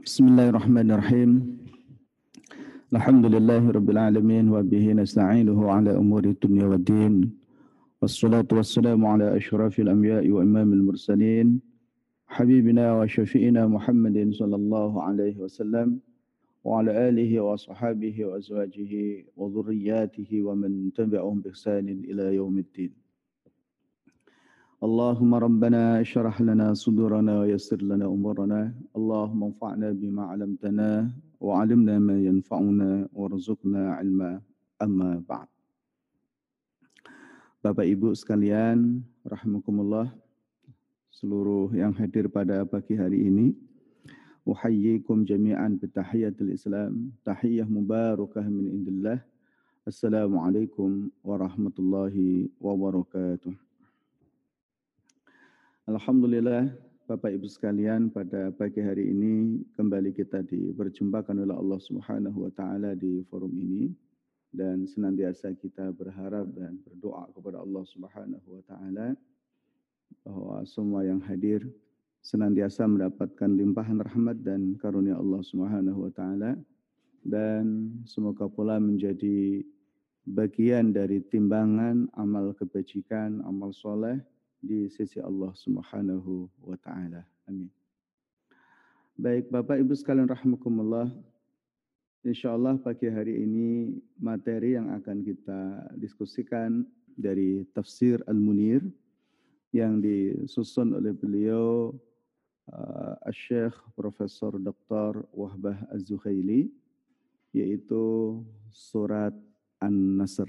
بسم الله الرحمن الرحيم الحمد لله رب العالمين وبه نستعينه على أمور الدنيا والدين والصلاة والسلام على أشرف الأنبياء وإمام المرسلين حبيبنا وشفينا محمد صلى الله عليه وسلم وعلى آله وصحابه وأزواجه وذرياته ومن تبعهم بإحسان إلى يوم الدين اللهم ربنا اشرح لنا صدورنا ويسر لنا امورنا اللهم انفعنا بما علمتنا وعلمنا ما ينفعنا وارزقنا علما اما بعد Bapak Ibu sekalian, rahimakumullah, seluruh yang hadir pada pagi hari ini, uhayyikum jami'an bitahiyatul Islam, tahiyah mubarakah min indillah. Assalamualaikum warahmatullahi wabarakatuh. Alhamdulillah Bapak Ibu sekalian pada pagi hari ini kembali kita diperjumpakan oleh Allah Subhanahu wa taala di forum ini dan senantiasa kita berharap dan berdoa kepada Allah Subhanahu wa taala bahwa semua yang hadir senantiasa mendapatkan limpahan rahmat dan karunia Allah Subhanahu wa taala dan semoga pula menjadi bagian dari timbangan amal kebajikan, amal soleh di sisi Allah Subhanahu wa taala. Amin. Baik Bapak Ibu sekalian rahimakumullah. Insyaallah pagi hari ini materi yang akan kita diskusikan dari tafsir Al-Munir yang disusun oleh beliau uh, Syekh Profesor Dr. Wahbah Az-Zukhaili yaitu surat An-Nasr.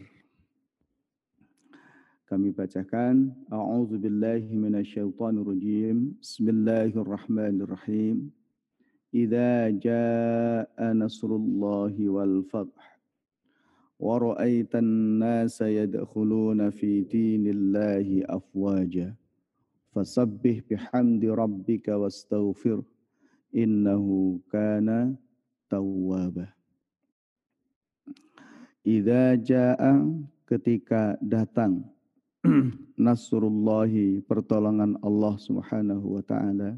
Kami bacakan A'udzu billahi minasyaitonir rajim. Bismillahirrahmanirrahim. Idza jaa nasrullahi wal fath wa ra'aitan nasa yadkhuluna fi dinillahi afwaja fasabbih bihamdi rabbika wastaghfir innahu kana tawwaba. Idza jaa ketika datang nasrullahi pertolongan Allah Subhanahu wa taala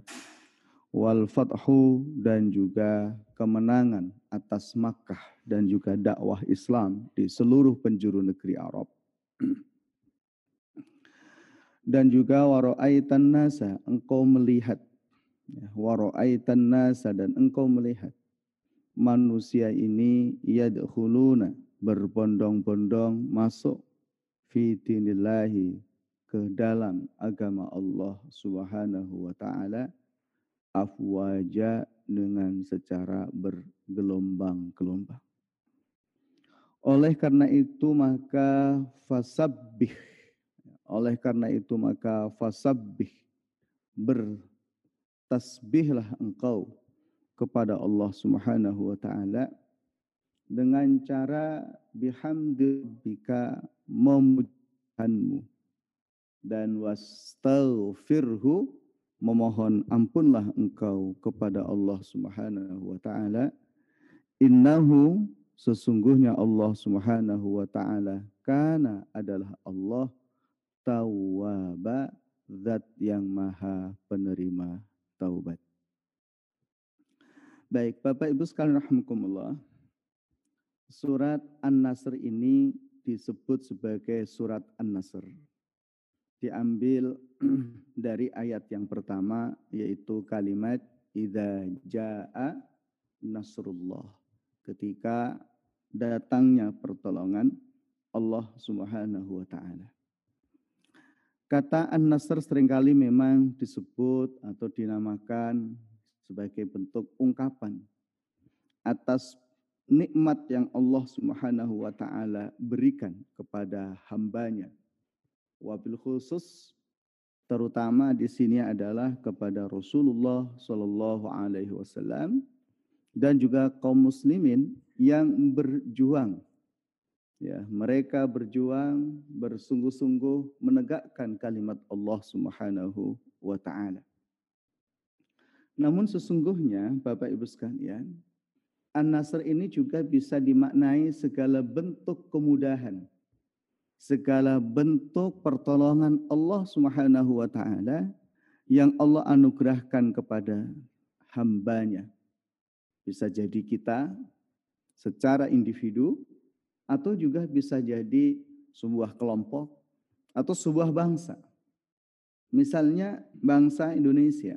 wal fathu dan juga kemenangan atas Makkah dan juga dakwah Islam di seluruh penjuru negeri Arab. Dan juga waro'aitan nasa, engkau melihat. Ya, waro'aitan nasa dan engkau melihat. Manusia ini yadkhuluna, berbondong-bondong masuk fi dinillahi ke dalam agama Allah Subhanahu wa taala afwaja dengan secara bergelombang-gelombang. Oleh karena itu maka fasabbih oleh karena itu maka fasabbih bertasbihlah engkau kepada Allah Subhanahu wa taala dengan cara bihamdika memujianmu dan wastaghfirhu memohon ampunlah engkau kepada Allah Subhanahu wa taala. Innahu sesungguhnya Allah Subhanahu wa taala karena adalah Allah tawwaba zat yang maha penerima taubat. Baik Bapak Ibu sekalian rahimakumullah Surat An-Nasr ini disebut sebagai surat An-Nasr. Diambil dari ayat yang pertama yaitu kalimat idza jaa nasrullah. Ketika datangnya pertolongan Allah Subhanahu wa taala. Kata An-Nasr sering kali memang disebut atau dinamakan sebagai bentuk ungkapan atas nikmat yang Allah Subhanahu wa taala berikan kepada hambanya. Wabil khusus terutama di sini adalah kepada Rasulullah Shallallahu alaihi wasallam dan juga kaum muslimin yang berjuang ya mereka berjuang bersungguh-sungguh menegakkan kalimat Allah Subhanahu wa taala. Namun sesungguhnya Bapak Ibu sekalian, An-Nasr ini juga bisa dimaknai segala bentuk kemudahan, segala bentuk pertolongan Allah Subhanahu wa taala yang Allah anugerahkan kepada hambanya. Bisa jadi kita secara individu atau juga bisa jadi sebuah kelompok atau sebuah bangsa. Misalnya bangsa Indonesia.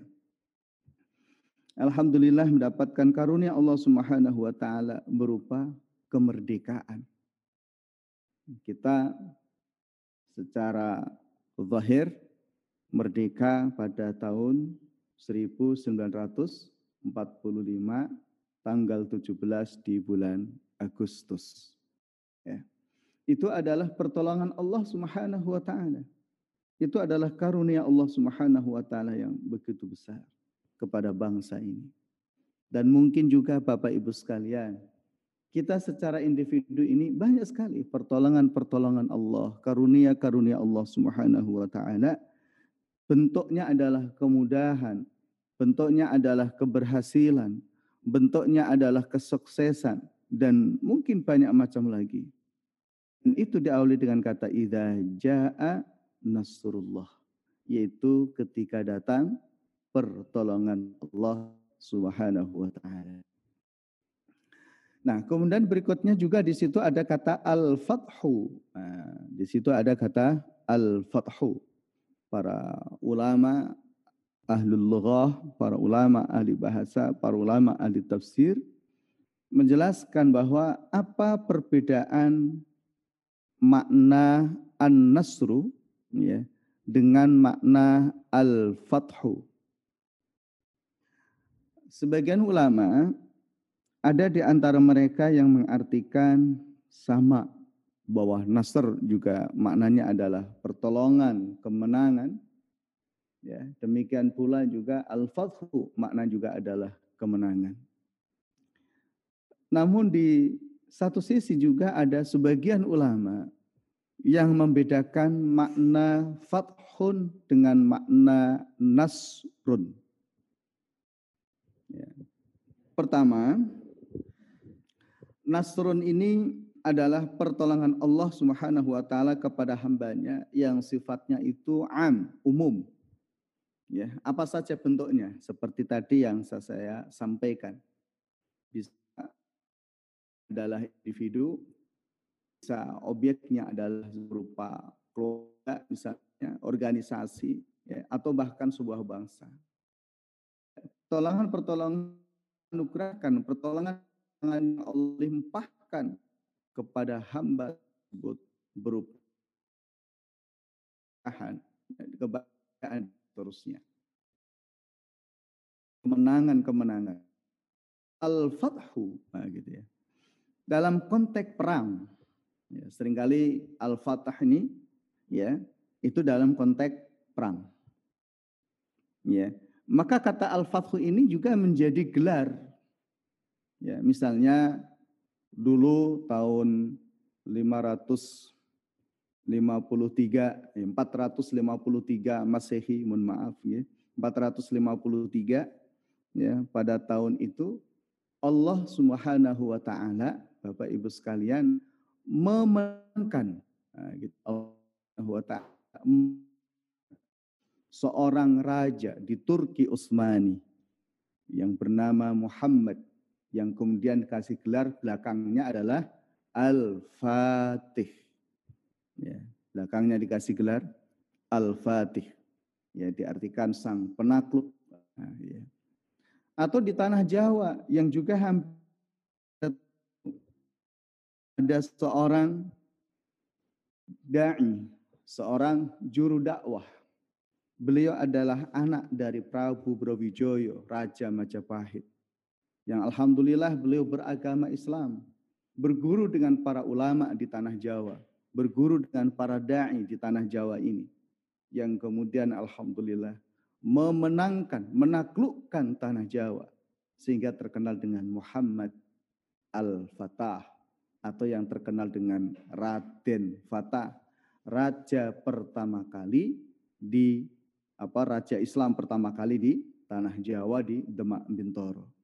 Alhamdulillah mendapatkan karunia Allah Subhanahu wa taala berupa kemerdekaan. Kita secara zahir merdeka pada tahun 1945 tanggal 17 di bulan Agustus. Ya. Itu adalah pertolongan Allah Subhanahu wa taala. Itu adalah karunia Allah Subhanahu wa taala yang begitu besar kepada bangsa ini. Dan mungkin juga Bapak Ibu sekalian, kita secara individu ini banyak sekali pertolongan-pertolongan Allah, karunia-karunia Allah Subhanahu wa taala. Bentuknya adalah kemudahan, bentuknya adalah keberhasilan, bentuknya adalah kesuksesan dan mungkin banyak macam lagi. Dan itu diawali dengan kata idza jaa nasrullah, yaitu ketika datang pertolongan Allah Subhanahu wa taala. Nah, kemudian berikutnya juga di situ ada kata al-fathu. Nah, di situ ada kata al-fathu. Para ulama ahlul lughah, para ulama ahli bahasa, para ulama ahli tafsir menjelaskan bahwa apa perbedaan makna an-nasru ya dengan makna al-fathu. Sebagian ulama ada di antara mereka yang mengartikan sama bahwa nasr juga maknanya adalah pertolongan, kemenangan. Ya, demikian pula juga al-fathu makna juga adalah kemenangan. Namun di satu sisi juga ada sebagian ulama yang membedakan makna fathun dengan makna nasrun. Ya. Pertama, Nasrun ini adalah pertolongan Allah Subhanahu wa taala kepada hambanya yang sifatnya itu am, umum. Ya, apa saja bentuknya seperti tadi yang saya sampaikan. Bisa adalah individu, bisa objeknya adalah berupa keluarga misalnya, organisasi ya, atau bahkan sebuah bangsa. Pertolongan-pertolongan anugerahkan, pertolongan yang Allah limpahkan kepada hamba tersebut berupa terusnya. Kemenangan-kemenangan. Al-Fathu, nah gitu ya. Dalam konteks perang, ya, sering kali Al-Fatah ini ya itu dalam konteks perang. Ya, maka kata Al-Fathu ini juga menjadi gelar Ya, misalnya dulu tahun 553 453 Masehi, mohon maaf ya. 453 ya pada tahun itu Allah Subhanahu wa taala Bapak Ibu sekalian memenangkan nah, gitu, Allah wa taala seorang raja di Turki Utsmani yang bernama Muhammad yang kemudian kasih gelar belakangnya adalah Al-Fatih. Ya, belakangnya dikasih gelar Al-Fatih. Ya, diartikan sang penakluk. Nah, ya. Atau di tanah Jawa yang juga hampir ada seorang dai, seorang juru dakwah. Beliau adalah anak dari Prabu Brawijaya, Raja Majapahit yang alhamdulillah beliau beragama Islam, berguru dengan para ulama di tanah Jawa, berguru dengan para dai di tanah Jawa ini, yang kemudian alhamdulillah memenangkan, menaklukkan tanah Jawa sehingga terkenal dengan Muhammad Al-Fatah atau yang terkenal dengan Raden Fatah, raja pertama kali di apa raja Islam pertama kali di tanah Jawa di Demak Bintoro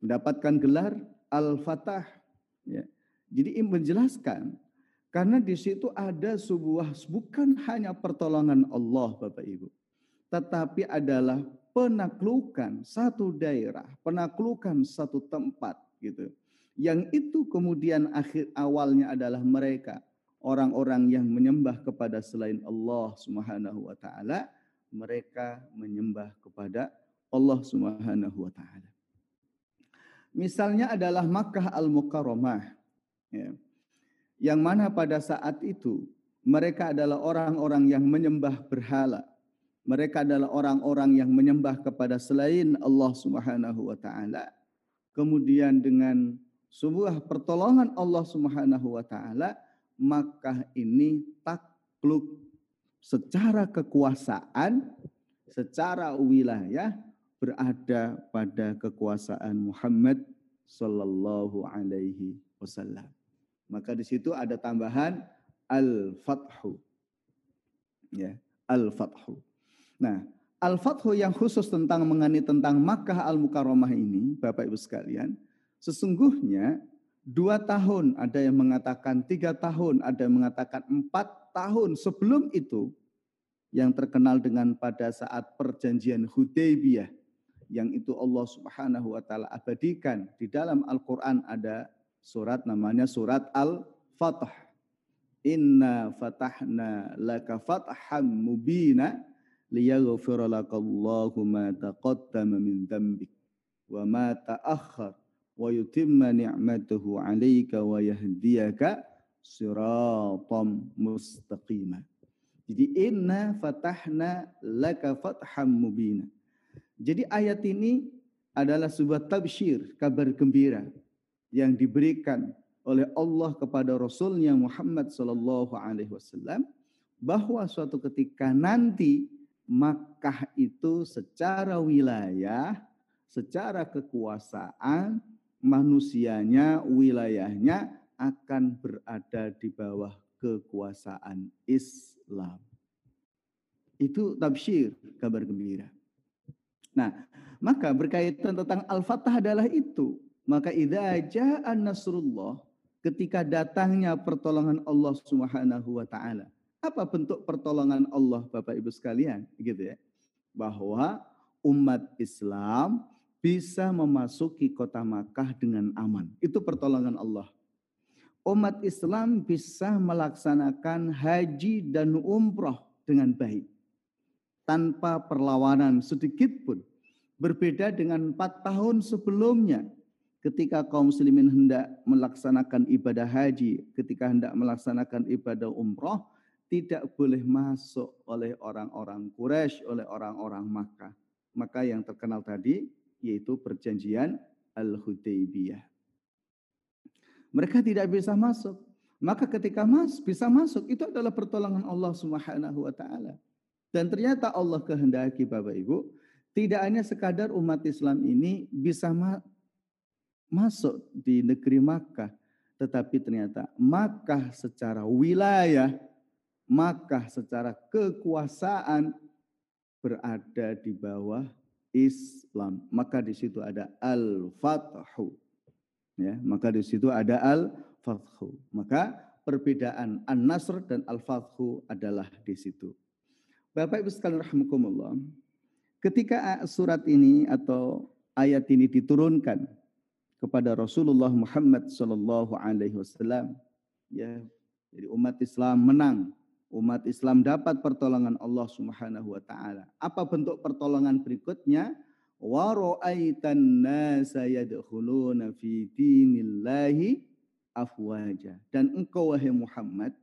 mendapatkan gelar Al-Fatah. Ya. Jadi menjelaskan karena di situ ada sebuah bukan hanya pertolongan Allah Bapak Ibu, tetapi adalah penaklukan satu daerah, penaklukan satu tempat gitu. Yang itu kemudian akhir awalnya adalah mereka orang-orang yang menyembah kepada selain Allah Subhanahu wa taala, mereka menyembah kepada Allah Subhanahu wa taala. Misalnya adalah Makkah Al-Mukarramah. Ya. Yang mana pada saat itu mereka adalah orang-orang yang menyembah berhala. Mereka adalah orang-orang yang menyembah kepada selain Allah Subhanahu wa taala. Kemudian dengan sebuah pertolongan Allah Subhanahu wa taala, Makkah ini takluk secara kekuasaan, secara wilayah berada pada kekuasaan Muhammad sallallahu alaihi wasallam. Maka di situ ada tambahan al-fathu. Ya, al-fathu. Nah, al-fathu yang khusus tentang mengenai tentang Makkah al-Mukarramah ini, Bapak Ibu sekalian, Sesungguhnya dua tahun, ada yang mengatakan tiga tahun, ada yang mengatakan empat tahun sebelum itu yang terkenal dengan pada saat perjanjian Hudaybiyah yang itu Allah Subhanahu wa taala abadikan di dalam Al-Qur'an ada surat namanya surat Al-Fath. Inna fatahna laka fatham mubina liyaghfira lakallahu ma taqaddama min dhanbik wa ma ta'akhkhar wa yutimma ni'matahu 'alaika wa yahdiyaka siratam mustaqima. Jadi inna fatahna laka fatham mubina. Jadi ayat ini adalah sebuah tabsyir, kabar gembira yang diberikan oleh Allah kepada Rasulnya Muhammad Sallallahu Alaihi Wasallam bahwa suatu ketika nanti Makkah itu secara wilayah, secara kekuasaan manusianya, wilayahnya akan berada di bawah kekuasaan Islam. Itu tabsyir, kabar gembira. Nah, maka berkaitan tentang Al-Fatah adalah itu. Maka idza jaa nasrullah, ketika datangnya pertolongan Allah Subhanahu wa taala. Apa bentuk pertolongan Allah Bapak Ibu sekalian? Gitu ya. Bahwa umat Islam bisa memasuki kota Makkah dengan aman. Itu pertolongan Allah. Umat Islam bisa melaksanakan haji dan umroh dengan baik. Tanpa perlawanan sedikit pun. Berbeda dengan empat tahun sebelumnya. Ketika kaum muslimin hendak melaksanakan ibadah haji, ketika hendak melaksanakan ibadah umroh, tidak boleh masuk oleh orang-orang Quraisy, oleh orang-orang Makkah. Maka yang terkenal tadi, yaitu perjanjian Al-Hudaybiyah. Mereka tidak bisa masuk. Maka ketika mas bisa masuk itu adalah pertolongan Allah Subhanahu wa taala. Dan ternyata Allah kehendaki Bapak Ibu, tidak hanya sekadar umat Islam ini bisa ma masuk di negeri Makkah, tetapi ternyata Makkah secara wilayah, Makkah secara kekuasaan berada di bawah Islam. Maka di situ ada al-fathu. Ya, maka di situ ada al-fathu. Maka perbedaan an-nasr dan al-fathu adalah di situ. Bapak Ibu sekalian rahimakumullah. Ketika surat ini atau ayat ini diturunkan kepada Rasulullah Muhammad sallallahu alaihi wasallam, ya, jadi umat Islam menang umat Islam dapat pertolongan Allah Subhanahu wa taala. Apa bentuk pertolongan berikutnya? Wa ra'aitan nasa yadkhuluna fi dinillahi afwaja. Dan engkau wahai Muhammad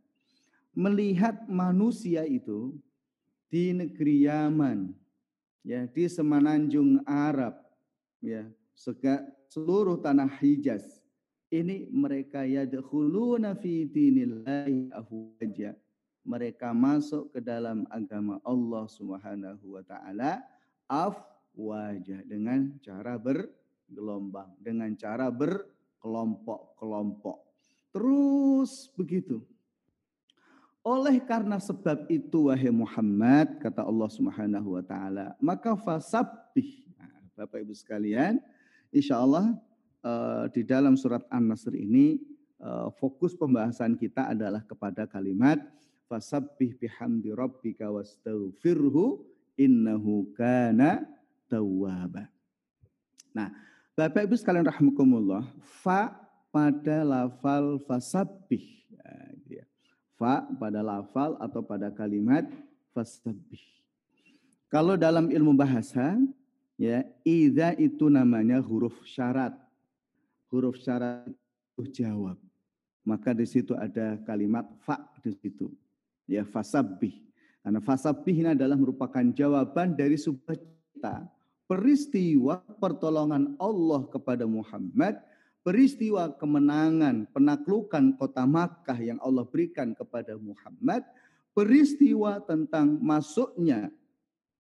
melihat manusia itu di negeri Yaman, ya, di semenanjung Arab, ya, seluruh tanah Hijaz. Ini mereka yadkhuluna fi dinillahi afwaja mereka masuk ke dalam agama Allah Subhanahu wa taala afwaja dengan cara bergelombang, dengan cara berkelompok-kelompok. Terus begitu. Oleh karena sebab itu wahai Muhammad kata Allah Subhanahu wa taala, maka fasabbih. Nah, Bapak Ibu sekalian, insyaallah uh, di dalam surat An-Nasr ini uh, fokus pembahasan kita adalah kepada kalimat fasabbih bihamdi rabbika wastaghfirhu innahu kana tawwaba. Nah, Bapak Ibu sekalian rahimakumullah, fa pada lafal fasabbih. Ya, gitu ya. Fa pada lafal atau pada kalimat fasabbih. Kalau dalam ilmu bahasa, ya, idza itu namanya huruf syarat. Huruf syarat itu jawab. Maka di situ ada kalimat fa di situ. Ya, fasabbih. Karena fasabbih ini adalah merupakan jawaban dari sebuah cerita, peristiwa pertolongan Allah kepada Muhammad, peristiwa kemenangan, penaklukan kota Makkah yang Allah berikan kepada Muhammad, peristiwa tentang masuknya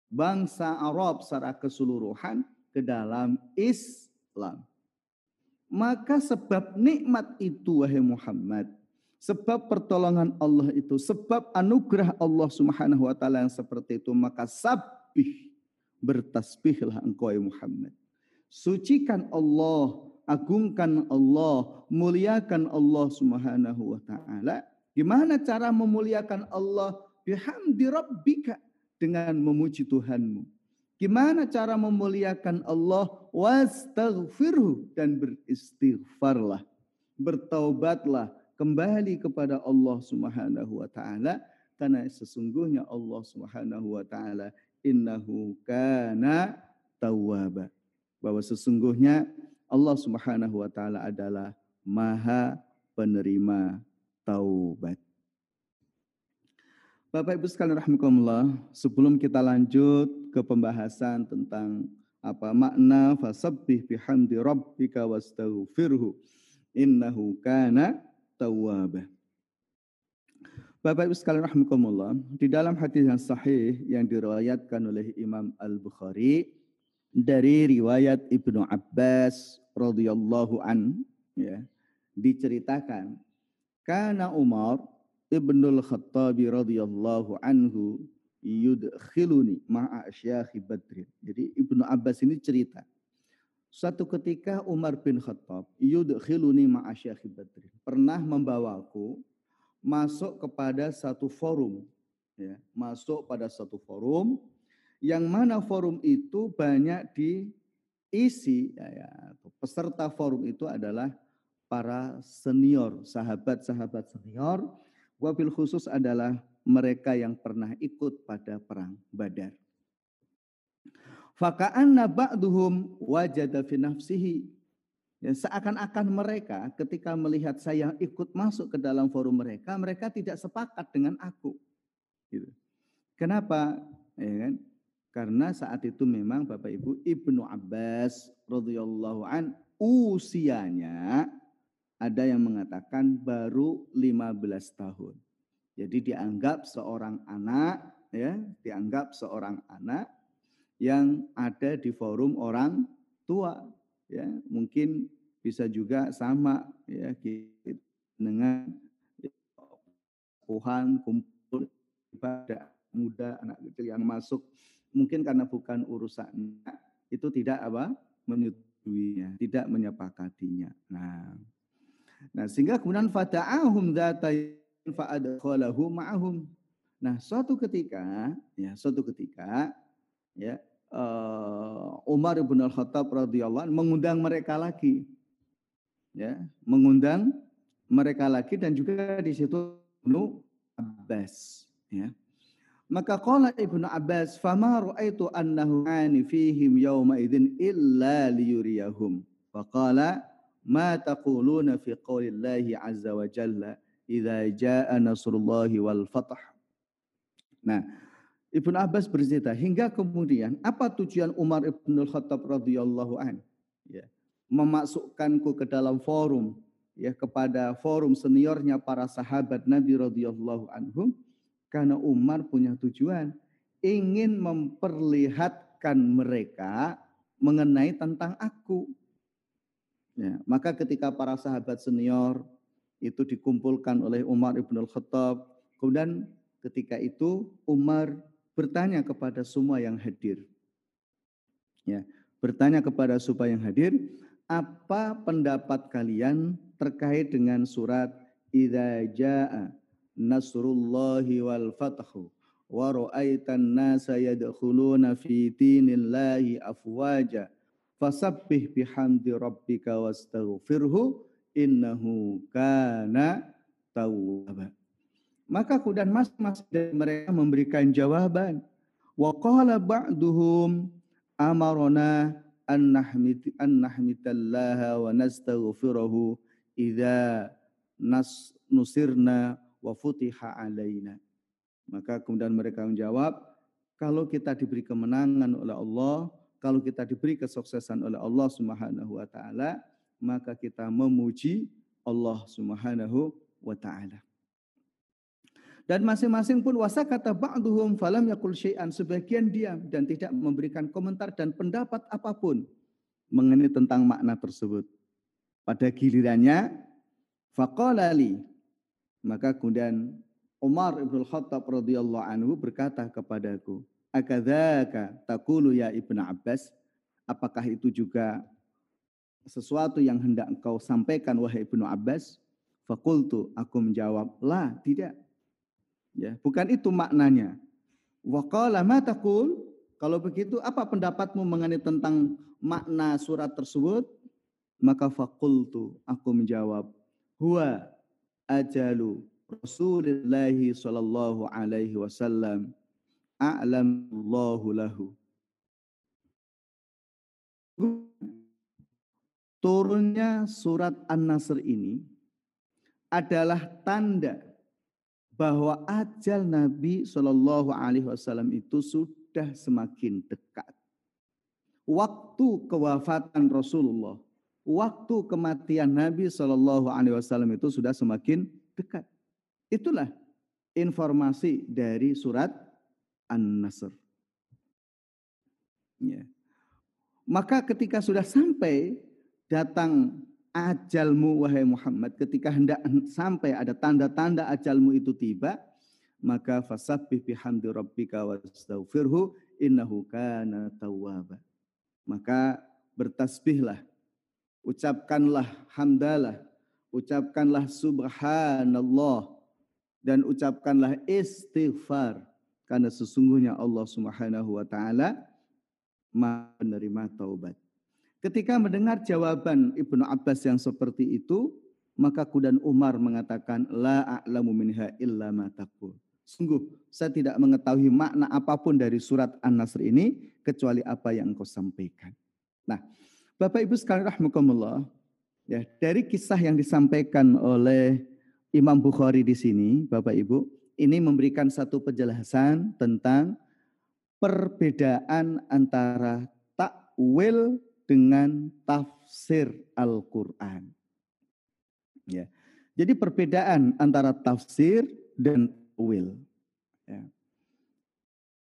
bangsa Arab secara keseluruhan ke dalam Islam. Maka sebab nikmat itu wahai Muhammad, sebab pertolongan Allah itu, sebab anugerah Allah Subhanahu wa taala yang seperti itu, maka sabih bertasbihlah engkau ya Muhammad. Sucikan Allah, agungkan Allah, muliakan Allah Subhanahu wa taala. Gimana cara memuliakan Allah? Bihamdi rabbika dengan memuji Tuhanmu. Gimana cara memuliakan Allah? Wastaghfirhu dan beristighfarlah. Bertaubatlah kembali kepada Allah Subhanahu wa taala karena sesungguhnya Allah Subhanahu wa taala innahu kana tawwaba. Bahwa sesungguhnya Allah Subhanahu wa taala adalah Maha penerima taubat. Bapak Ibu sekalian rahimakumullah, sebelum kita lanjut ke pembahasan tentang apa makna fasabbih bihamdi rabbika wastaghfirhu innahu kana tawwaba. Bapak Ibu sekalian rahimakumullah, di dalam hadis yang sahih yang diriwayatkan oleh Imam Al-Bukhari dari riwayat Ibnu Abbas radhiyallahu an ya, diceritakan karena Umar Ibnul Khattab radhiyallahu anhu yudkhiluni ma'a syakhi Badrin. Jadi Ibnu Abbas ini cerita. Suatu ketika Umar bin Khattab yudkhiluni ma'a syakhi Badrin. Pernah membawaku masuk kepada satu forum. Ya, masuk pada satu forum yang mana forum itu banyak diisi ya, ya, peserta forum itu adalah para senior, sahabat-sahabat senior Wabil khusus adalah mereka yang pernah ikut pada perang Badar. Faka'anna ba'duhum wajada fi nafsihi. Ya, seakan-akan mereka ketika melihat saya ikut masuk ke dalam forum mereka, mereka tidak sepakat dengan aku. Gitu. Kenapa? Ya kan? Karena saat itu memang Bapak Ibu Ibnu Abbas radhiyallahu an usianya ada yang mengatakan baru 15 tahun. Jadi dianggap seorang anak ya, dianggap seorang anak yang ada di forum orang tua ya. Mungkin bisa juga sama ya dengan Tuhan kumpul pada muda anak kecil yang masuk mungkin karena bukan urusannya itu tidak apa menyetujuinya, tidak menyepakatinya. Nah, Nah, sehingga kemudian fata'ahum dzata fa'adkhalahu ma'ahum. Nah, suatu ketika, ya, suatu ketika, ya, uh, Umar bin Al-Khattab radhiyallahu mengundang mereka lagi. Ya, mengundang mereka lagi dan juga di situ Ibnu Abbas, ya. Maka qala Ibnu Abbas, "Fama ra'aitu annahu ani fihim yawma idzin illa liyuriyahum." Faqala ma taquluna fi qaulillahi azza wa jalla idza jaa nasrullahi wal fath. Nah, Ibnu Abbas bercerita hingga kemudian apa tujuan Umar Ibn Khattab radhiyallahu an? Ya. Memasukkanku ke dalam forum ya kepada forum seniornya para sahabat Nabi radhiyallahu anhum karena Umar punya tujuan ingin memperlihatkan mereka mengenai tentang aku. Ya, maka ketika para sahabat senior itu dikumpulkan oleh Umar ibn al-Khattab, kemudian ketika itu Umar bertanya kepada semua yang hadir. Ya, bertanya kepada semua yang hadir, apa pendapat kalian terkait dengan surat Idza jaa nasrullahi wal fathu wa ra'aitan nasa yadkhuluna fi dinillahi afwaja fasabbih bihamdi rabbika wastaghfirhu innahu kana tawwaba maka kemudian masing-masing dari mereka memberikan jawaban wa qala ba'duhum amarona an nahmid an nahmitallaha wa nastaghfirahu idza nas nusirna wa futiha alaina maka kemudian mereka menjawab kalau kita diberi kemenangan oleh Allah kalau kita diberi kesuksesan oleh Allah Subhanahu wa taala, maka kita memuji Allah Subhanahu wa taala. Dan masing-masing pun wasa kata ba'duhum falam yakul syai'an. Sebagian diam dan tidak memberikan komentar dan pendapat apa pun mengenai tentang makna tersebut. Pada gilirannya faqala li. Maka kemudian Umar ibn Khattab radhiyallahu anhu berkata kepadaku, akadzaka takulu ya Ibnu Abbas? Apakah itu juga sesuatu yang hendak engkau sampaikan wahai Ibnu Abbas? Fakultu aku menjawab la tidak ya bukan itu maknanya. Wa ma taqul? Kalau begitu apa pendapatmu mengenai tentang makna surat tersebut? Maka fakultu aku menjawab huwa ajalu Rasulillahi sallallahu alaihi wasallam. A'lamullahu lahu. Turunnya surat An-Nasr ini adalah tanda bahwa ajal Nabi Shallallahu Alaihi Wasallam itu sudah semakin dekat. Waktu kewafatan Rasulullah, waktu kematian Nabi Shallallahu Alaihi Wasallam itu sudah semakin dekat. Itulah informasi dari surat An-Nasr. Ya. Maka ketika sudah sampai datang ajalmu wahai Muhammad, ketika hendak sampai ada tanda-tanda ajalmu itu tiba, maka fasabbih bihamdi rabbika wastaghfirhu innahu kana tawwaba. Maka bertasbihlah, ucapkanlah hamdalah, ucapkanlah subhanallah dan ucapkanlah istighfar karena sesungguhnya Allah Subhanahu wa taala menerima taubat. Ketika mendengar jawaban Ibnu Abbas yang seperti itu, maka kudan Umar mengatakan la a'lamu minha illa ma taqul. Sungguh saya tidak mengetahui makna apa pun dari surat An-Nasr ini kecuali apa yang engkau sampaikan. Nah, Bapak Ibu sekalian rahmukumullah, ya dari kisah yang disampaikan oleh Imam Bukhari di sini, Bapak Ibu, ini memberikan satu penjelasan tentang perbedaan antara takwil dengan tafsir Al-Qur'an. Ya. Jadi perbedaan antara tafsir dan takwil. Ya.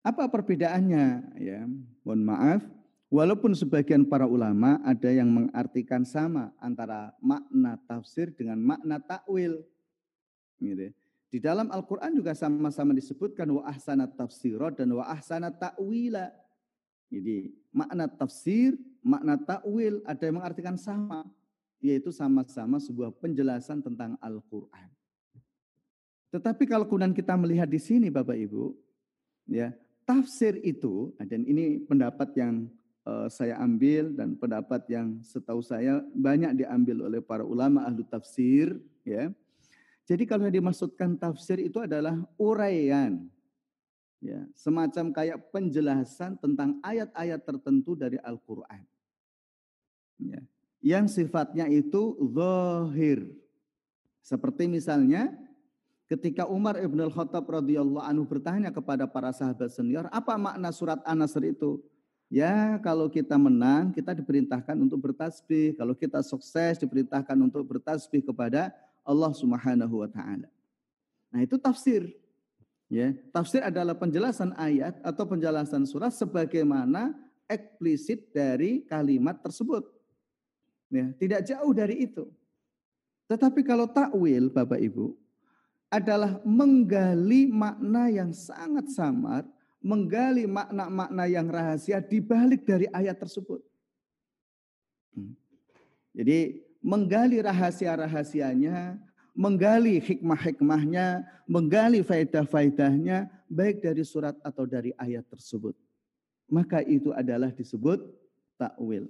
Apa perbedaannya? Ya, mohon maaf. Walaupun sebagian para ulama ada yang mengartikan sama antara makna tafsir dengan makna takwil. Gitu. Di dalam Al-Quran juga sama-sama disebutkan wa tafsirat dan wa ahsanat ta'wila. Jadi makna tafsir, makna ta'wil ada yang mengartikan sama. Yaitu sama-sama sebuah penjelasan tentang Al-Quran. Tetapi kalau kemudian kita melihat di sini Bapak Ibu, ya tafsir itu, dan ini pendapat yang uh, saya ambil dan pendapat yang setahu saya banyak diambil oleh para ulama ahlu tafsir, ya jadi kalau yang dimaksudkan tafsir itu adalah uraian. Ya, semacam kayak penjelasan tentang ayat-ayat tertentu dari Al-Quran. Ya, yang sifatnya itu zahir. Seperti misalnya ketika Umar ibn al-Khattab radhiyallahu anhu bertanya kepada para sahabat senior, apa makna surat An-Nasr itu? Ya, kalau kita menang, kita diperintahkan untuk bertasbih. Kalau kita sukses, diperintahkan untuk bertasbih kepada Allah Subhanahu wa taala. Nah, itu tafsir. Ya, tafsir adalah penjelasan ayat atau penjelasan surat sebagaimana eksplisit dari kalimat tersebut. Ya, tidak jauh dari itu. Tetapi kalau takwil Bapak Ibu adalah menggali makna yang sangat samar, menggali makna-makna yang rahasia di balik dari ayat tersebut. Hmm. Jadi menggali rahasia-rahasianya, menggali hikmah-hikmahnya, menggali faedah-faedahnya, baik dari surat atau dari ayat tersebut. Maka itu adalah disebut takwil.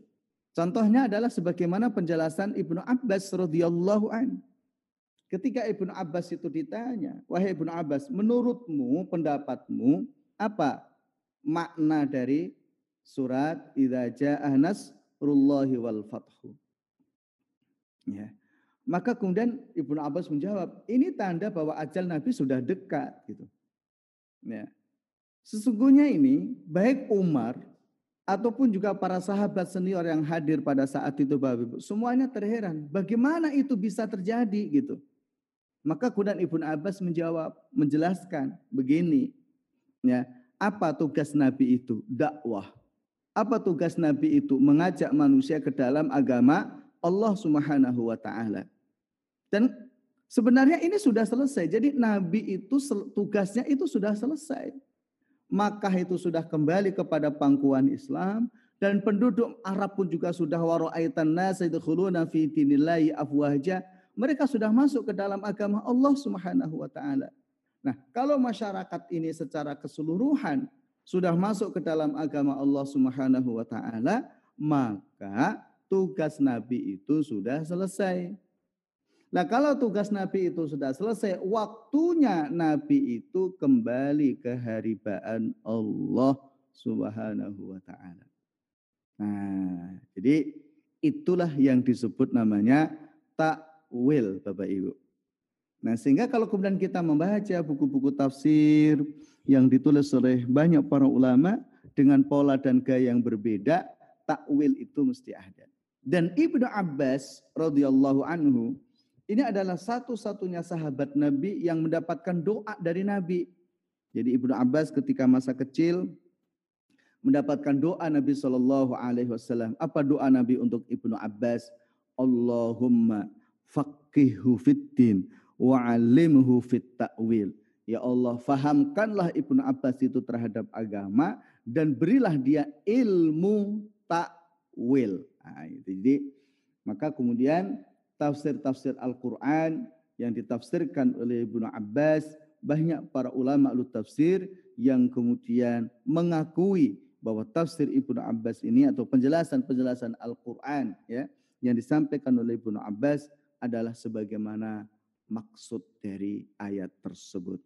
Contohnya adalah sebagaimana penjelasan Ibnu Abbas radhiyallahu an. Ketika Ibnu Abbas itu ditanya, wahai Ibnu Abbas, menurutmu, pendapatmu, apa makna dari surat Idza jaa nasrullahi wal fathu? Ya. Maka kemudian Ibnu Abbas menjawab, ini tanda bahwa ajal Nabi sudah dekat gitu. Ya. Sesungguhnya ini baik Umar ataupun juga para sahabat senior yang hadir pada saat itu Bapak Ibu, semuanya terheran bagaimana itu bisa terjadi gitu. Maka kemudian Ibnu Abbas menjawab, menjelaskan begini, ya, apa tugas Nabi itu? Dakwah. Apa tugas Nabi itu? Mengajak manusia ke dalam agama Allah Subhanahu wa taala. Dan sebenarnya ini sudah selesai. Jadi Nabi itu tugasnya itu sudah selesai. Makkah itu sudah kembali kepada pangkuan Islam dan penduduk Arab pun juga sudah waraitan nas yadkhuluna fi dinillahi afwaja. Mereka sudah masuk ke dalam agama Allah Subhanahu wa taala. Nah, kalau masyarakat ini secara keseluruhan sudah masuk ke dalam agama Allah Subhanahu wa taala, maka tugas nabi itu sudah selesai. Nah kalau tugas Nabi itu sudah selesai, waktunya Nabi itu kembali ke haribaan Allah subhanahu wa ta'ala. Nah jadi itulah yang disebut namanya takwil Bapak Ibu. Nah sehingga kalau kemudian kita membaca buku-buku tafsir yang ditulis oleh banyak para ulama dengan pola dan gaya yang berbeda, takwil itu mesti ada. Dan Ibnu Abbas radhiyallahu anhu ini adalah satu-satunya sahabat Nabi yang mendapatkan doa dari Nabi. Jadi Ibnu Abbas ketika masa kecil mendapatkan doa Nabi Shallallahu Alaihi Wasallam. Apa doa Nabi untuk Ibnu Abbas? Allahumma faqihu fiddin wa alimhu fit ta'wil. Ya Allah, fahamkanlah Ibnu Abbas itu terhadap agama dan berilah dia ilmu takwil. Nah, jadi maka kemudian tafsir-tafsir Al-Quran yang ditafsirkan oleh Ibnu Abbas, banyak para ulama lu tafsir yang kemudian mengakui bahwa tafsir Ibnu Abbas ini atau penjelasan-penjelasan Al-Quran ya yang disampaikan oleh Ibnu Abbas adalah sebagaimana maksud dari ayat tersebut.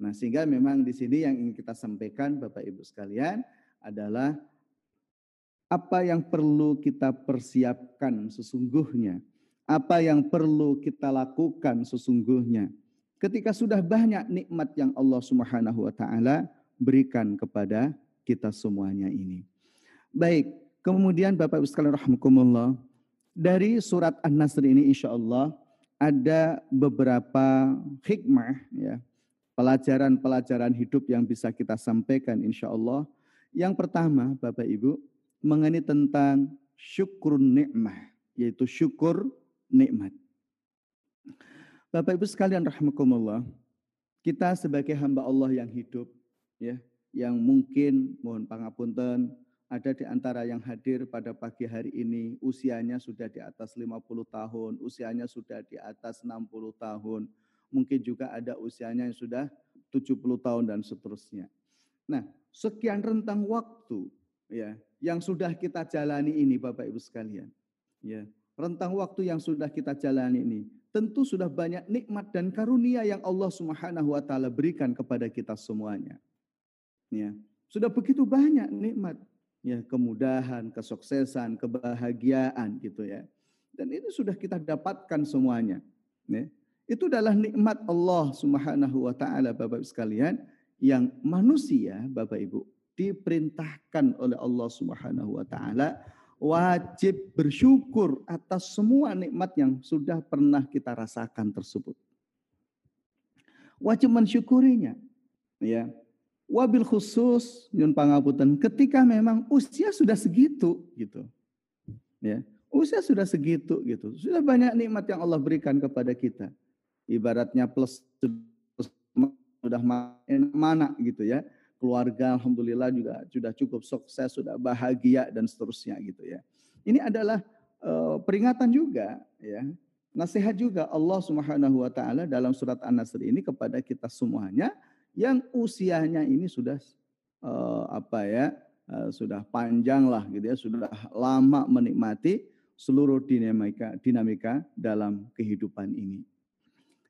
Nah, sehingga memang di sini yang ingin kita sampaikan Bapak Ibu sekalian adalah apa yang perlu kita persiapkan sesungguhnya apa yang perlu kita lakukan sesungguhnya ketika sudah banyak nikmat yang Allah Subhanahu wa taala berikan kepada kita semuanya ini. Baik, kemudian Bapak Ibu sekalian rahimakumullah, dari surat An-Nasr ini insya Allah ada beberapa hikmah ya, pelajaran-pelajaran hidup yang bisa kita sampaikan insya Allah. Yang pertama Bapak Ibu mengenai tentang syukur nikmah, yaitu syukur nikmat. Bapak Ibu sekalian rahmatullah, kita sebagai hamba Allah yang hidup, ya, yang mungkin mohon pangapunten ada di antara yang hadir pada pagi hari ini usianya sudah di atas 50 tahun, usianya sudah di atas 60 tahun, mungkin juga ada usianya yang sudah 70 tahun dan seterusnya. Nah, sekian rentang waktu ya yang sudah kita jalani ini Bapak Ibu sekalian. Ya, rentang waktu yang sudah kita jalani ini, tentu sudah banyak nikmat dan karunia yang Allah Subhanahu wa taala berikan kepada kita semuanya. Ya, sudah begitu banyak nikmat, ya, kemudahan, kesuksesan, kebahagiaan gitu ya. Dan itu sudah kita dapatkan semuanya. Ya. Itu adalah nikmat Allah Subhanahu wa taala Bapak Ibu sekalian yang manusia Bapak Ibu diperintahkan oleh Allah Subhanahu wa taala wajib bersyukur atas semua nikmat yang sudah pernah kita rasakan tersebut. Wajib mensyukurinya. Ya. Wabil khusus nyun pangapunten ketika memang usia sudah segitu gitu. Ya. Usia sudah segitu gitu. Sudah banyak nikmat yang Allah berikan kepada kita. Ibaratnya plus sudah mana gitu ya keluarga alhamdulillah juga sudah cukup sukses, sudah bahagia dan seterusnya gitu ya. Ini adalah uh, peringatan juga ya Nasihat juga Allah Subhanahu wa taala dalam surat An-Nasr ini kepada kita semuanya yang usianya ini sudah uh, apa ya? Uh, sudah panjang lah gitu ya, sudah lama menikmati seluruh dinamika dinamika dalam kehidupan ini.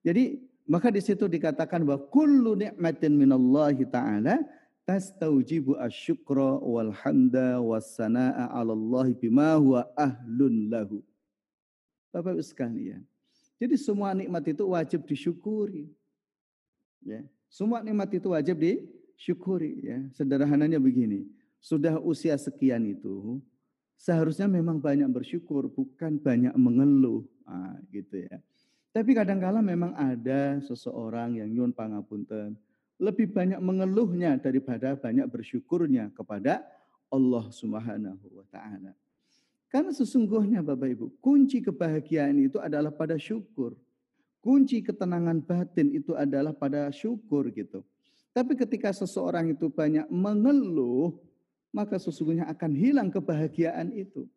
Jadi maka di situ dikatakan bahwa kullu ni'matin minallahi ta'ala tastaujibu asyukra wal hamda was sanaa 'ala Allah bima huwa ahlun lahu. Bapak Ibu sekalian. Jadi semua nikmat itu wajib disyukuri. Ya. Semua nikmat itu wajib disyukuri ya. Sederhananya begini, sudah usia sekian itu seharusnya memang banyak bersyukur, bukan banyak mengeluh. Nah, gitu ya. Tapi kadang-kala memang ada seseorang yang nyun pangapunten, lebih banyak mengeluhnya daripada banyak bersyukurnya kepada Allah Subhanahu wa taala. Karena sesungguhnya Bapak Ibu, kunci kebahagiaan itu adalah pada syukur. Kunci ketenangan batin itu adalah pada syukur gitu. Tapi ketika seseorang itu banyak mengeluh, maka sesungguhnya akan hilang kebahagiaan itu.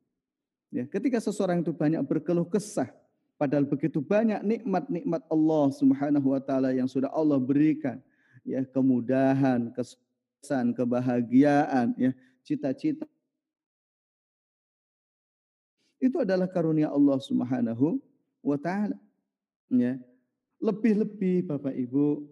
Ya, ketika seseorang itu banyak berkeluh kesah, padahal begitu banyak nikmat-nikmat Allah Subhanahu wa taala yang sudah Allah berikan, ya kemudahan, kesuksesan, kebahagiaan, ya cita-cita. Itu adalah karunia Allah Subhanahu wa taala. Ya. Lebih-lebih Bapak Ibu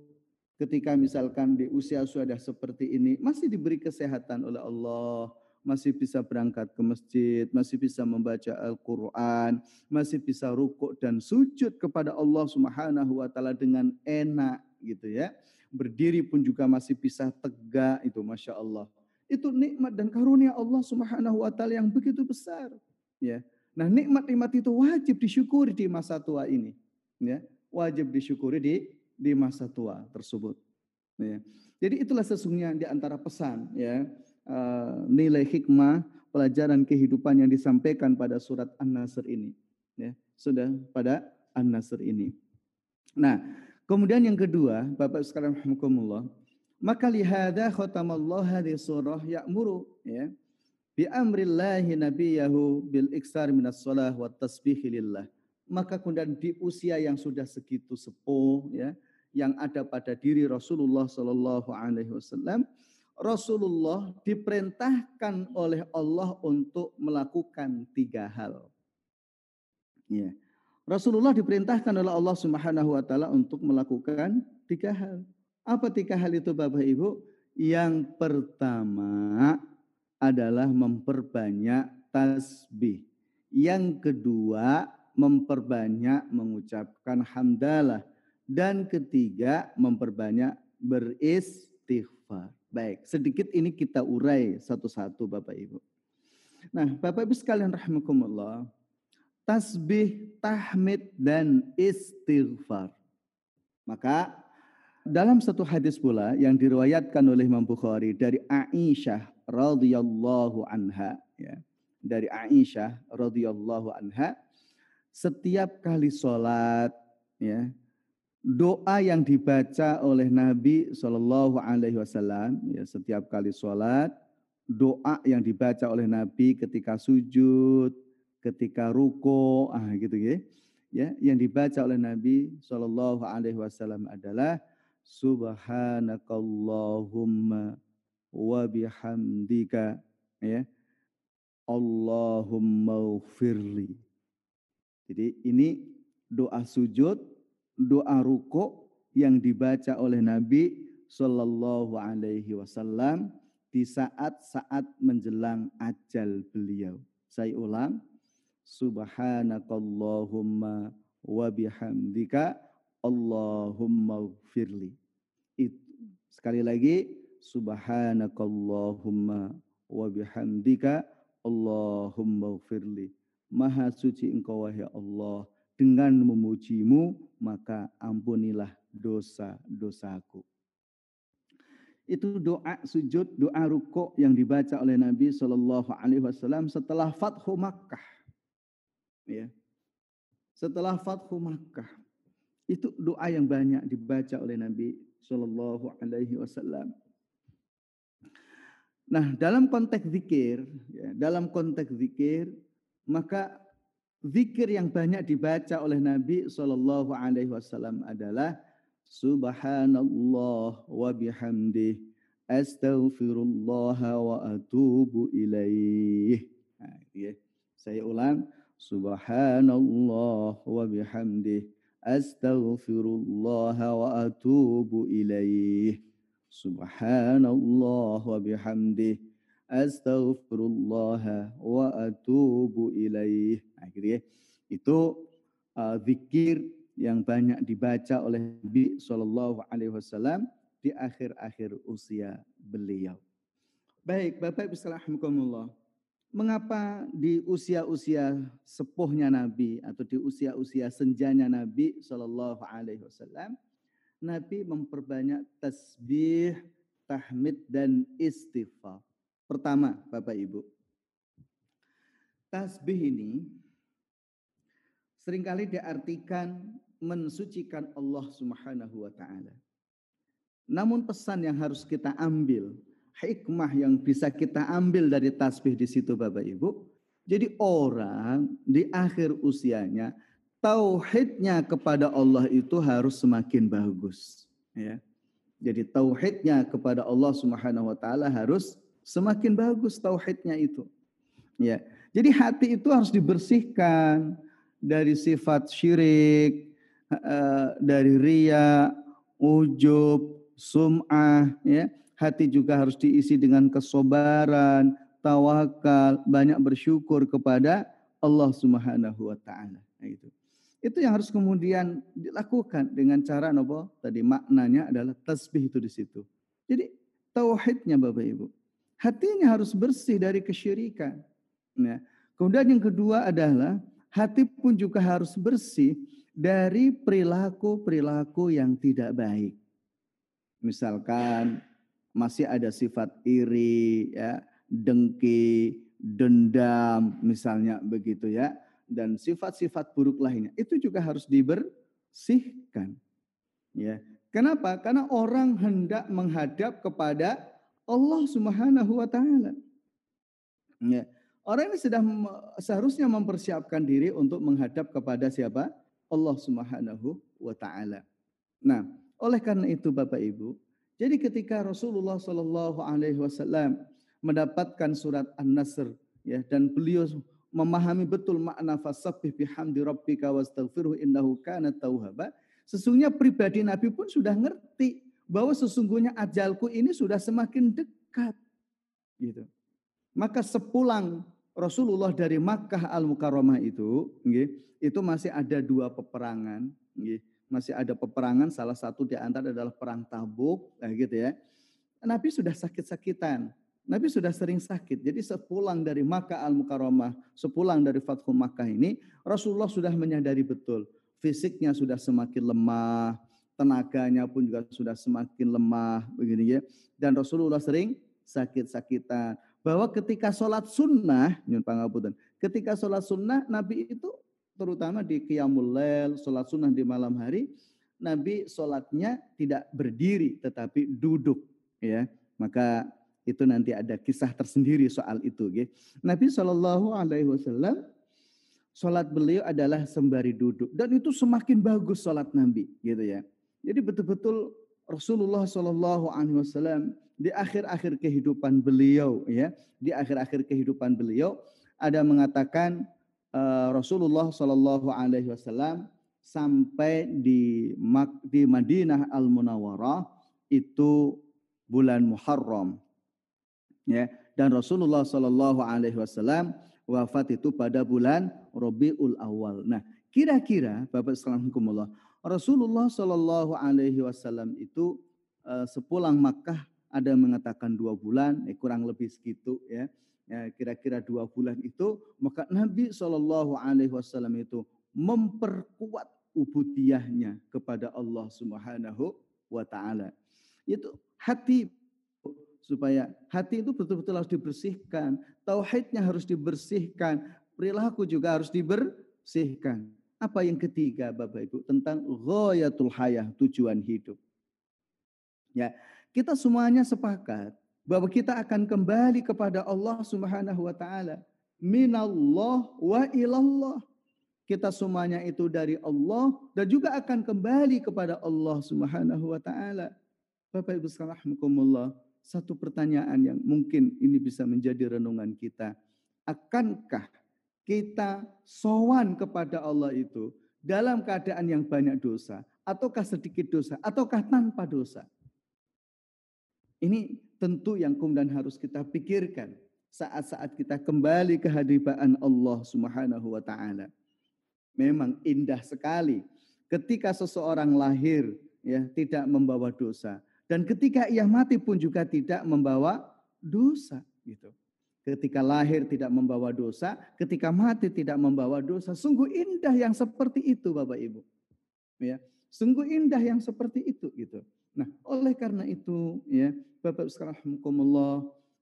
ketika misalkan di usia sudah seperti ini masih diberi kesehatan oleh Allah, masih bisa berangkat ke masjid, masih bisa membaca Al-Qur'an, masih bisa rukuk dan sujud kepada Allah Subhanahu wa taala dengan enak gitu ya berdiri pun juga masih bisa tegak itu masya Allah. Itu nikmat dan karunia Allah Subhanahu wa taala yang begitu besar. Ya. Nah, nikmat-nikmat itu wajib disyukuri di masa tua ini. Ya, wajib disyukuri di di masa tua tersebut. Ya. Jadi itulah sesungguhnya di antara pesan ya uh, nilai hikmah pelajaran kehidupan yang disampaikan pada surat An-Nasr ini. Ya, sudah pada An-Nasr ini. Nah, Kemudian yang kedua, Bapak sekalian rahimakumullah, maka lihada khatamallah hadhihi surah ya'muru ya bi amrillahi nabiyahu bil iksar minas shalah wa tasbih lillah. Maka kemudian di usia yang sudah segitu sepuh ya, yang ada pada diri Rasulullah Shallallahu alaihi wasallam, Rasulullah diperintahkan oleh Allah untuk melakukan tiga hal. Ya. Rasulullah diperintahkan oleh Allah Subhanahu wa taala untuk melakukan tiga hal. Apa tiga hal itu Bapak Ibu? Yang pertama adalah memperbanyak tasbih. Yang kedua memperbanyak mengucapkan hamdalah dan ketiga memperbanyak beristighfar. Baik, sedikit ini kita urai satu-satu Bapak Ibu. Nah, Bapak Ibu sekalian rahimakumullah, tasbih, tahmid, dan istighfar. Maka dalam satu hadis pula yang diriwayatkan oleh Imam Bukhari dari Aisyah radhiyallahu anha ya. Dari Aisyah radhiyallahu anha setiap kali sholat ya doa yang dibaca oleh Nabi Shallallahu Alaihi Wasallam ya setiap kali sholat doa yang dibaca oleh Nabi ketika sujud ketika ruko, ah gitu ya. Ya, yang dibaca oleh Nabi Shallallahu alaihi wasallam adalah subhanakallahumma wa bihamdika ya. Allahumma firli. Jadi ini doa sujud, doa ruko yang dibaca oleh Nabi Shallallahu Alaihi Wasallam di saat-saat menjelang ajal beliau. Saya ulang, subhanakallahumma wa bihamdika Allahumma firli. Itu. Sekali lagi subhanakallahumma wa bihamdika Allahumma firli. Maha suci engkau wahai Allah dengan memujimu maka ampunilah dosa-dosaku. Itu doa sujud, doa rukuk yang dibaca oleh Nabi Shallallahu Alaihi Wasallam setelah Fathu Makkah ya. Setelah Fathu Makkah, itu doa yang banyak dibaca oleh Nabi Shallallahu Alaihi Wasallam. Nah, dalam konteks zikir, ya, dalam konteks zikir, maka zikir yang banyak dibaca oleh Nabi Shallallahu Alaihi Wasallam adalah Subhanallah wa bihamdih astaghfirullah wa atubu ilaih. Nah, ya. Saya ulang Subhanallah wa bihamdih astaghfirullah wa atubu ilaih. Subhanallah wa bihamdih astaghfirullah wa atubu ilaih. Akhirnya itu uh, zikir yang banyak dibaca oleh Nabi Shallallahu Alaihi Wasallam di akhir-akhir usia beliau. Baik, Bapak Ibu Mengapa di usia-usia sepuhnya Nabi atau di usia-usia senjanya Nabi Shallallahu Alaihi Wasallam, Nabi memperbanyak tasbih, tahmid dan istighfar. Pertama, Bapak Ibu, tasbih ini sering kali diartikan mensucikan Allah Subhanahu wa taala. Namun pesan yang harus kita ambil, hikmah yang bisa kita ambil dari tasbih di situ Bapak Ibu, jadi orang di akhir usianya tauhidnya kepada Allah itu harus semakin bagus, ya. Jadi tauhidnya kepada Allah Subhanahu wa taala harus semakin bagus tauhidnya itu. Ya. Jadi hati itu harus dibersihkan dari sifat syirik, eh, dari ria, ujub, sum'ah, ya. Hati juga harus diisi dengan kesobaran, tawakal, banyak bersyukur kepada Allah Subhanahu wa taala. Nah, itu. Itu yang harus kemudian dilakukan dengan cara nopo tadi maknanya adalah tasbih itu di situ. Jadi tauhidnya Bapak Ibu. Hatinya harus bersih dari kesyirikan. Ya. Kemudian yang kedua adalah hati pun juga harus bersih dari perilaku-perilaku yang tidak baik. Misalkan masih ada sifat iri, ya, dengki, dendam, misalnya begitu ya, dan sifat-sifat buruk lainnya. Itu juga harus dibersihkan. Ya. Kenapa? Karena orang hendak menghadap kepada Allah Subhanahu wa taala. Ya. Orang ini sudah seharusnya mempersiapkan diri untuk menghadap kepada siapa? Allah Subhanahu wa taala. Nah, oleh karena itu Bapak Ibu, jadi ketika Rasulullah Shallallahu alaihi wasallam mendapatkan surat An-Nasr ya dan beliau memahami betul makna fasabbih bihamdi rabbika wastaghfirhu innahu kana tauhaba, sesungguhnya pribadi Nabi pun sudah ngerti bahwa sesungguhnya ajalku ini sudah semakin dekat. Gitu. Maka sepulang Rasulullah dari Makkah Al-Mukarramah itu, itu masih ada dua peperangan. Masih ada peperangan, salah satu di antara adalah perang Tabuk, nah gitu ya. Nabi sudah sakit-sakitan. Nabi sudah sering sakit. Jadi sepulang dari Makkah Al-Mukarramah, sepulang dari Fathu Makkah ini, Rasulullah sudah menyadari betul fisiknya sudah semakin lemah, tenaganya pun juga sudah semakin lemah begini ya. Dan Rasulullah sering sakit-sakitan. Bahwa ketika sholat sunnah, nyun pangapunten, ketika sholat sunnah Nabi itu terutama di Qiyamul Lail, sholat sunnah di malam hari, Nabi sholatnya tidak berdiri tetapi duduk ya. Maka itu nanti ada kisah tersendiri soal itu. Ya. Nabi Shallallahu Alaihi Wasallam sholat beliau adalah sembari duduk dan itu semakin bagus sholat Nabi gitu ya. Jadi betul-betul Rasulullah Shallallahu Alaihi Wasallam di akhir-akhir kehidupan beliau ya di akhir-akhir kehidupan beliau ada mengatakan uh, Rasulullah Shallallahu Alaihi Wasallam sampai di di Madinah Al Munawwarah itu bulan Muharram ya dan Rasulullah Shallallahu Alaihi Wasallam wafat itu pada bulan Robiul Awal. Nah kira-kira Bapak sekalian hukumullah Rasulullah Shallallahu Alaihi Wasallam itu uh, sepulang Makkah ada mengatakan dua bulan, eh, kurang lebih segitu ya. Ya kira-kira dua bulan itu maka Nabi Shallallahu Alaihi Wasallam itu memperkuat ubudiyahnya kepada Allah Subhanahu wa taala. Itu hati supaya hati itu betul-betul harus dibersihkan, tauhidnya harus dibersihkan, perilaku juga harus dibersihkan. Apa yang ketiga Bapak Ibu tentang ghayatul hayah, tujuan hidup. Ya, kita semuanya sepakat bahwa kita akan kembali kepada Allah Subhanahu wa taala. Minallah wa ilallah. Kita semuanya itu dari Allah dan juga akan kembali kepada Allah Subhanahu wa taala. Bapak Ibu sekalian, satu pertanyaan yang mungkin ini bisa menjadi renungan kita. Akankah kita sowan kepada Allah itu dalam keadaan yang banyak dosa, ataukah sedikit dosa, ataukah tanpa dosa? Ini tentu yang kemudian harus kita pikirkan saat-saat kita kembali ke hadiran Allah Subhanahu wa taala. Memang indah sekali ketika seseorang lahir ya tidak membawa dosa dan ketika ia mati pun juga tidak membawa dosa gitu. Ketika lahir tidak membawa dosa, ketika mati tidak membawa dosa. Sungguh indah yang seperti itu Bapak Ibu. Ya, sungguh indah yang seperti itu gitu. Nah, oleh karena itu ya, Bapak sekalian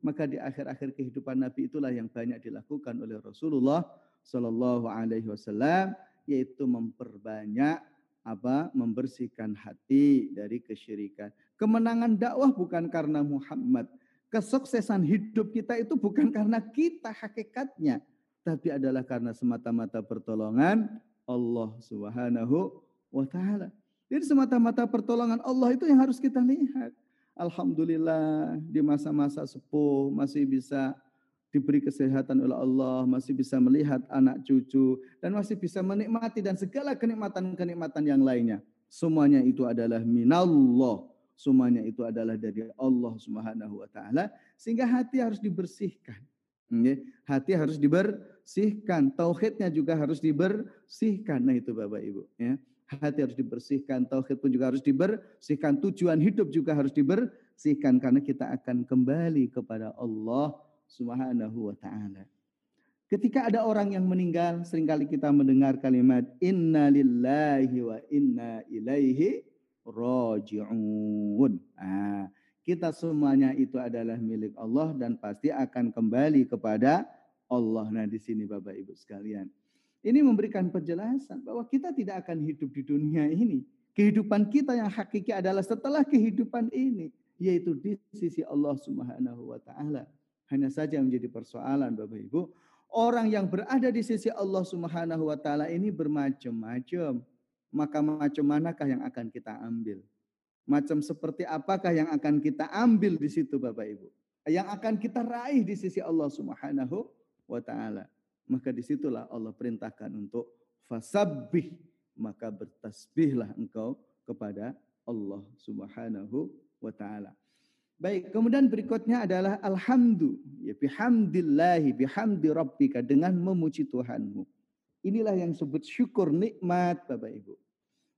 maka di akhir-akhir kehidupan Nabi itulah yang banyak dilakukan oleh Rasulullah Shallallahu alaihi wasallam yaitu memperbanyak apa membersihkan hati dari kesyirikan. Kemenangan dakwah bukan karena Muhammad, Kesuksesan hidup kita itu bukan karena kita hakikatnya, tapi adalah karena semata-mata pertolongan Allah Subhanahu wa taala. Jadi semata-mata pertolongan Allah itu yang harus kita lihat. Alhamdulillah di masa-masa sepuh masih bisa diberi kesehatan oleh Allah, masih bisa melihat anak cucu dan masih bisa menikmati dan segala kenikmatan-kenikmatan yang lainnya. Semuanya itu adalah minallah semuanya itu adalah dari Allah Subhanahu wa taala sehingga hati harus dibersihkan. Hati harus dibersihkan, tauhidnya juga harus dibersihkan. Nah itu Bapak Ibu ya. Hati harus dibersihkan, tauhid pun juga harus dibersihkan, tujuan hidup juga harus dibersihkan karena kita akan kembali kepada Allah Subhanahu wa taala. Ketika ada orang yang meninggal, sering kali kita mendengar kalimat inna lillahi wa inna ilaihi roji'un. Nah, kita semuanya itu adalah milik Allah dan pasti akan kembali kepada Allah. Nah di sini Bapak Ibu sekalian. Ini memberikan penjelasan bahwa kita tidak akan hidup di dunia ini. Kehidupan kita yang hakiki adalah setelah kehidupan ini. Yaitu di sisi Allah subhanahu wa ta'ala. Hanya saja menjadi persoalan Bapak Ibu. Orang yang berada di sisi Allah subhanahu wa ta'ala ini bermacam-macam maka macam manakah yang akan kita ambil? Macam seperti apakah yang akan kita ambil di situ Bapak Ibu? Yang akan kita raih di sisi Allah Subhanahu wa taala. Maka di situlah Allah perintahkan untuk fasabbih. Maka bertasbihlah engkau kepada Allah Subhanahu wa taala. Baik, kemudian berikutnya adalah alhamdu, ya bihamdillahi bihamdi rabbika dengan memuji Tuhanmu. Inilah yang disebut syukur nikmat Bapak Ibu.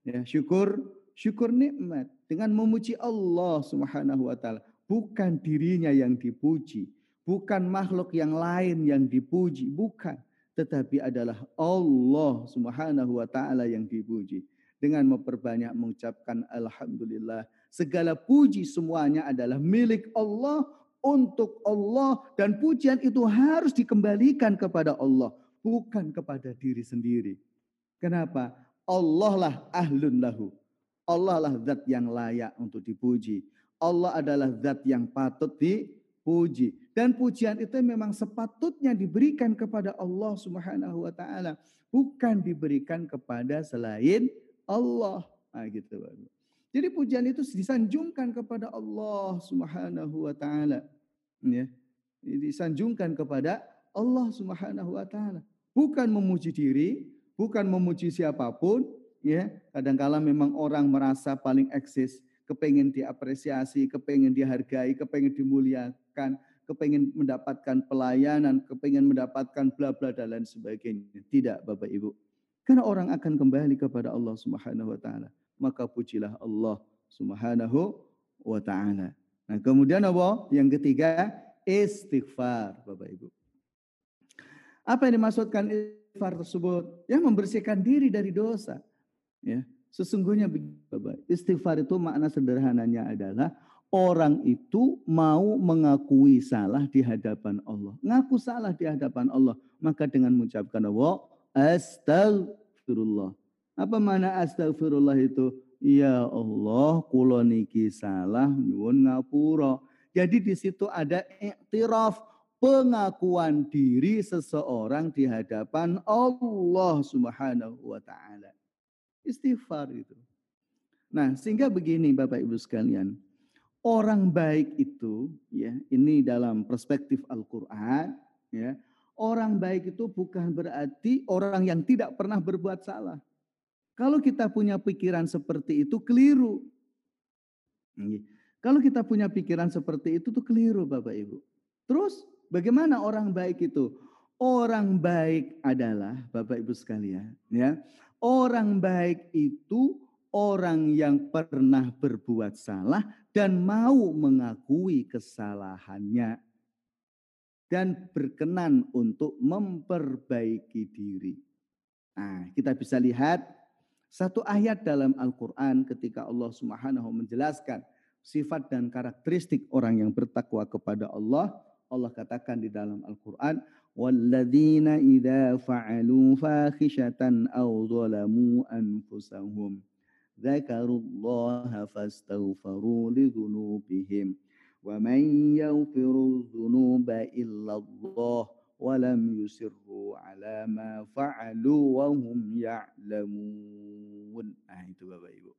Ya, syukur syukur nikmat dengan memuji Allah Subhanahu wa taala, bukan dirinya yang dipuji, bukan makhluk yang lain yang dipuji, bukan, tetapi adalah Allah Subhanahu wa taala yang dipuji. Dengan memperbanyak mengucapkan alhamdulillah, segala puji semuanya adalah milik Allah untuk Allah dan pujian itu harus dikembalikan kepada Allah bukan kepada diri sendiri. Kenapa? Allah lah ahlun lahu. Allah lah zat yang layak untuk dipuji. Allah adalah zat yang patut dipuji. Dan pujian itu memang sepatutnya diberikan kepada Allah Subhanahu wa taala, bukan diberikan kepada selain Allah. Nah, gitu Jadi pujian itu disanjungkan kepada Allah Subhanahu wa taala. Ya. Disanjungkan kepada Allah Subhanahu wa taala bukan memuji diri, bukan memuji siapa pun, ya. Kadangkala memang orang merasa paling eksis, kepengen diapresiasi, kepengen dihargai, kepengen dimuliakan, kepengen mendapatkan pelayanan, kepengen mendapatkan bla bla dan lain sebagainya. Tidak, Bapak Ibu. Karena orang akan kembali kepada Allah Subhanahu wa taala. Maka pujilah Allah Subhanahu wa taala. Nah, kemudian apa? Yang ketiga, istighfar, Bapak Ibu. Apa yang dimaksudkan istighfar tersebut? Yang membersihkan diri dari dosa. Ya, sesungguhnya Bapak, istighfar itu makna sederhananya adalah orang itu mau mengakui salah di hadapan Allah. Ngaku salah di hadapan Allah. Maka dengan mengucapkan Allah, astagfirullah. Apa mana astagfirullah itu? Ya Allah, kulo niki salah nyuwun ngapura. Jadi di situ ada iktiraf, pengakuan diri seseorang di hadapan Allah Subhanahu wa taala. Istighfar itu. Nah, sehingga begini Bapak Ibu sekalian, orang baik itu ya, ini dalam perspektif Al-Qur'an ya, orang baik itu bukan berarti orang yang tidak pernah berbuat salah. Kalau kita punya pikiran seperti itu keliru. Kalau kita punya pikiran seperti itu tuh keliru Bapak Ibu. Terus bagaimana orang baik itu? Orang baik adalah Bapak Ibu sekalian, ya. Orang baik itu orang yang pernah berbuat salah dan mau mengakui kesalahannya dan berkenan untuk memperbaiki diri. Nah, kita bisa lihat satu ayat dalam Al-Qur'an ketika Allah Subhanahu menjelaskan sifat dan karakteristik orang yang bertakwa kepada Allah. Allah katakan di dalam Al-Qur'an, "Walladzina idza fa'alu fakhishatan aw zalamu anfusahum" ذكروا الله فاستغفروا لذنوبهم ومن يغفر الذنوب إلا الله ولم يسروا على ما فعلوا وهم يعلمون nah itu Bapak Ibu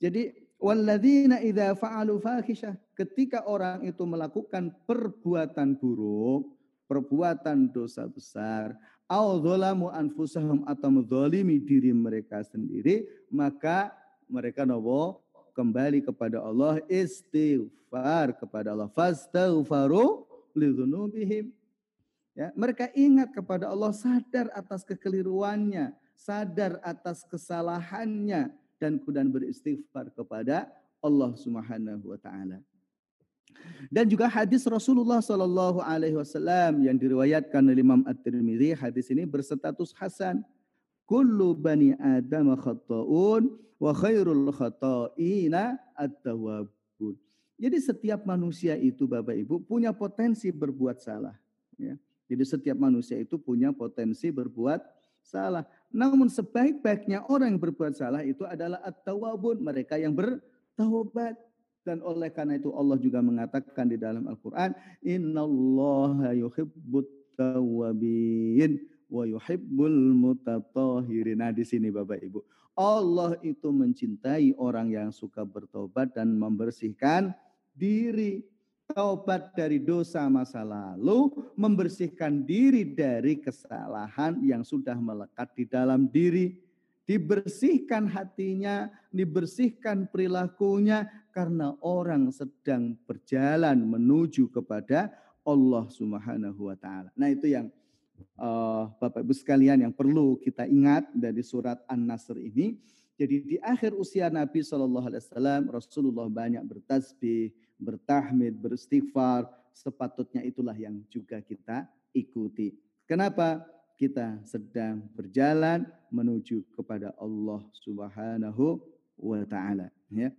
jadi walladzina idza fa'alu fahisha ketika orang itu melakukan perbuatan buruk perbuatan dosa besar Auzolamu anfusahum atau menzalimi diri mereka sendiri, maka mereka nopo kembali kepada Allah istighfar kepada Allah. Fastaghfaru lidzunubihim ya mereka ingat kepada Allah sadar atas kekeliruannya sadar atas kesalahannya dan kemudian beristighfar kepada Allah Subhanahu wa taala dan juga hadis Rasulullah Shallallahu Alaihi Wasallam yang diriwayatkan oleh Imam At-Tirmidzi, hadis ini berstatus hasan. Kullu bani Adam khata'un wa khairul khata'ina at-tawwabun. Jadi setiap manusia itu Bapak Ibu punya potensi berbuat salah. Ya. Jadi setiap manusia itu punya potensi berbuat salah. Namun sebaik-baiknya orang yang berbuat salah itu adalah at-tawwabun, mereka yang bertaubat. Dan oleh karena itu Allah juga mengatakan di dalam Al-Quran, Innallaha yuhibbut tawabin wa yuhibbul mutatahirin. Nah di sini Bapak Ibu. Allah itu mencintai orang yang suka bertobat dan membersihkan diri. Taubat dari dosa masa lalu, membersihkan diri dari kesalahan yang sudah melekat di dalam diri dibersihkan hatinya, dibersihkan perilakunya karena orang sedang berjalan menuju kepada Allah Subhanahu wa taala. Nah, itu yang uh, Bapak Ibu sekalian yang perlu kita ingat dari surat An-Nasr ini. Jadi di akhir usia Nabi Shallallahu alaihi wasallam Rasulullah banyak bertasbih, bertahmid, beristighfar, sepatutnya itulah yang juga kita ikuti. Kenapa? Kita sedang berjalan menuju kepada Allah Subhanahu wa taala ya.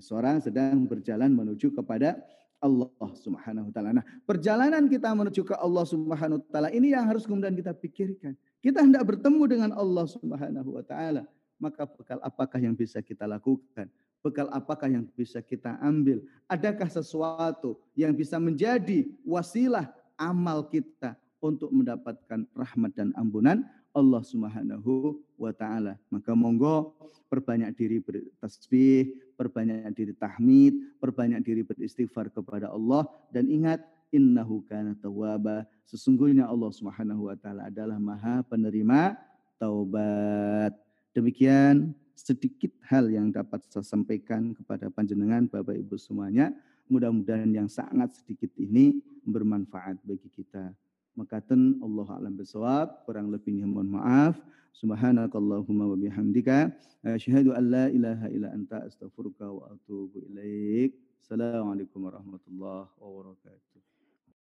Seorang sedang berjalan menuju kepada Allah Subhanahu wa taala. Nah, perjalanan kita menuju ke Allah Subhanahu wa taala ini yang harus kemudian kita pikirkan. Kita hendak bertemu dengan Allah Subhanahu wa taala, maka bekal apakah yang bisa kita lakukan? Bekal apakah yang bisa kita ambil? Adakah sesuatu yang bisa menjadi wasilah amal kita untuk mendapatkan rahmat dan ampunan Allah Subhanahu wa taala. Maka monggo perbanyak diri bertasbih, perbanyak diri tahmid, perbanyak diri beristighfar kepada Allah dan ingat innahu kana tawwaba. Sesungguhnya Allah Subhanahu wa taala adalah Maha penerima taubat. Demikian sedikit hal yang dapat saya sampaikan kepada panjenengan Bapak Ibu semuanya. Mudah-mudahan yang sangat sedikit ini bermanfaat bagi kita. Makaten Allah alam bisawab, kurang lebihnya mohon maaf. Subhanakallahumma wa bihamdika asyhadu an la ilaha illa anta astaghfiruka wa atubu ilaik. Assalamualaikum warahmatullahi wabarakatuh.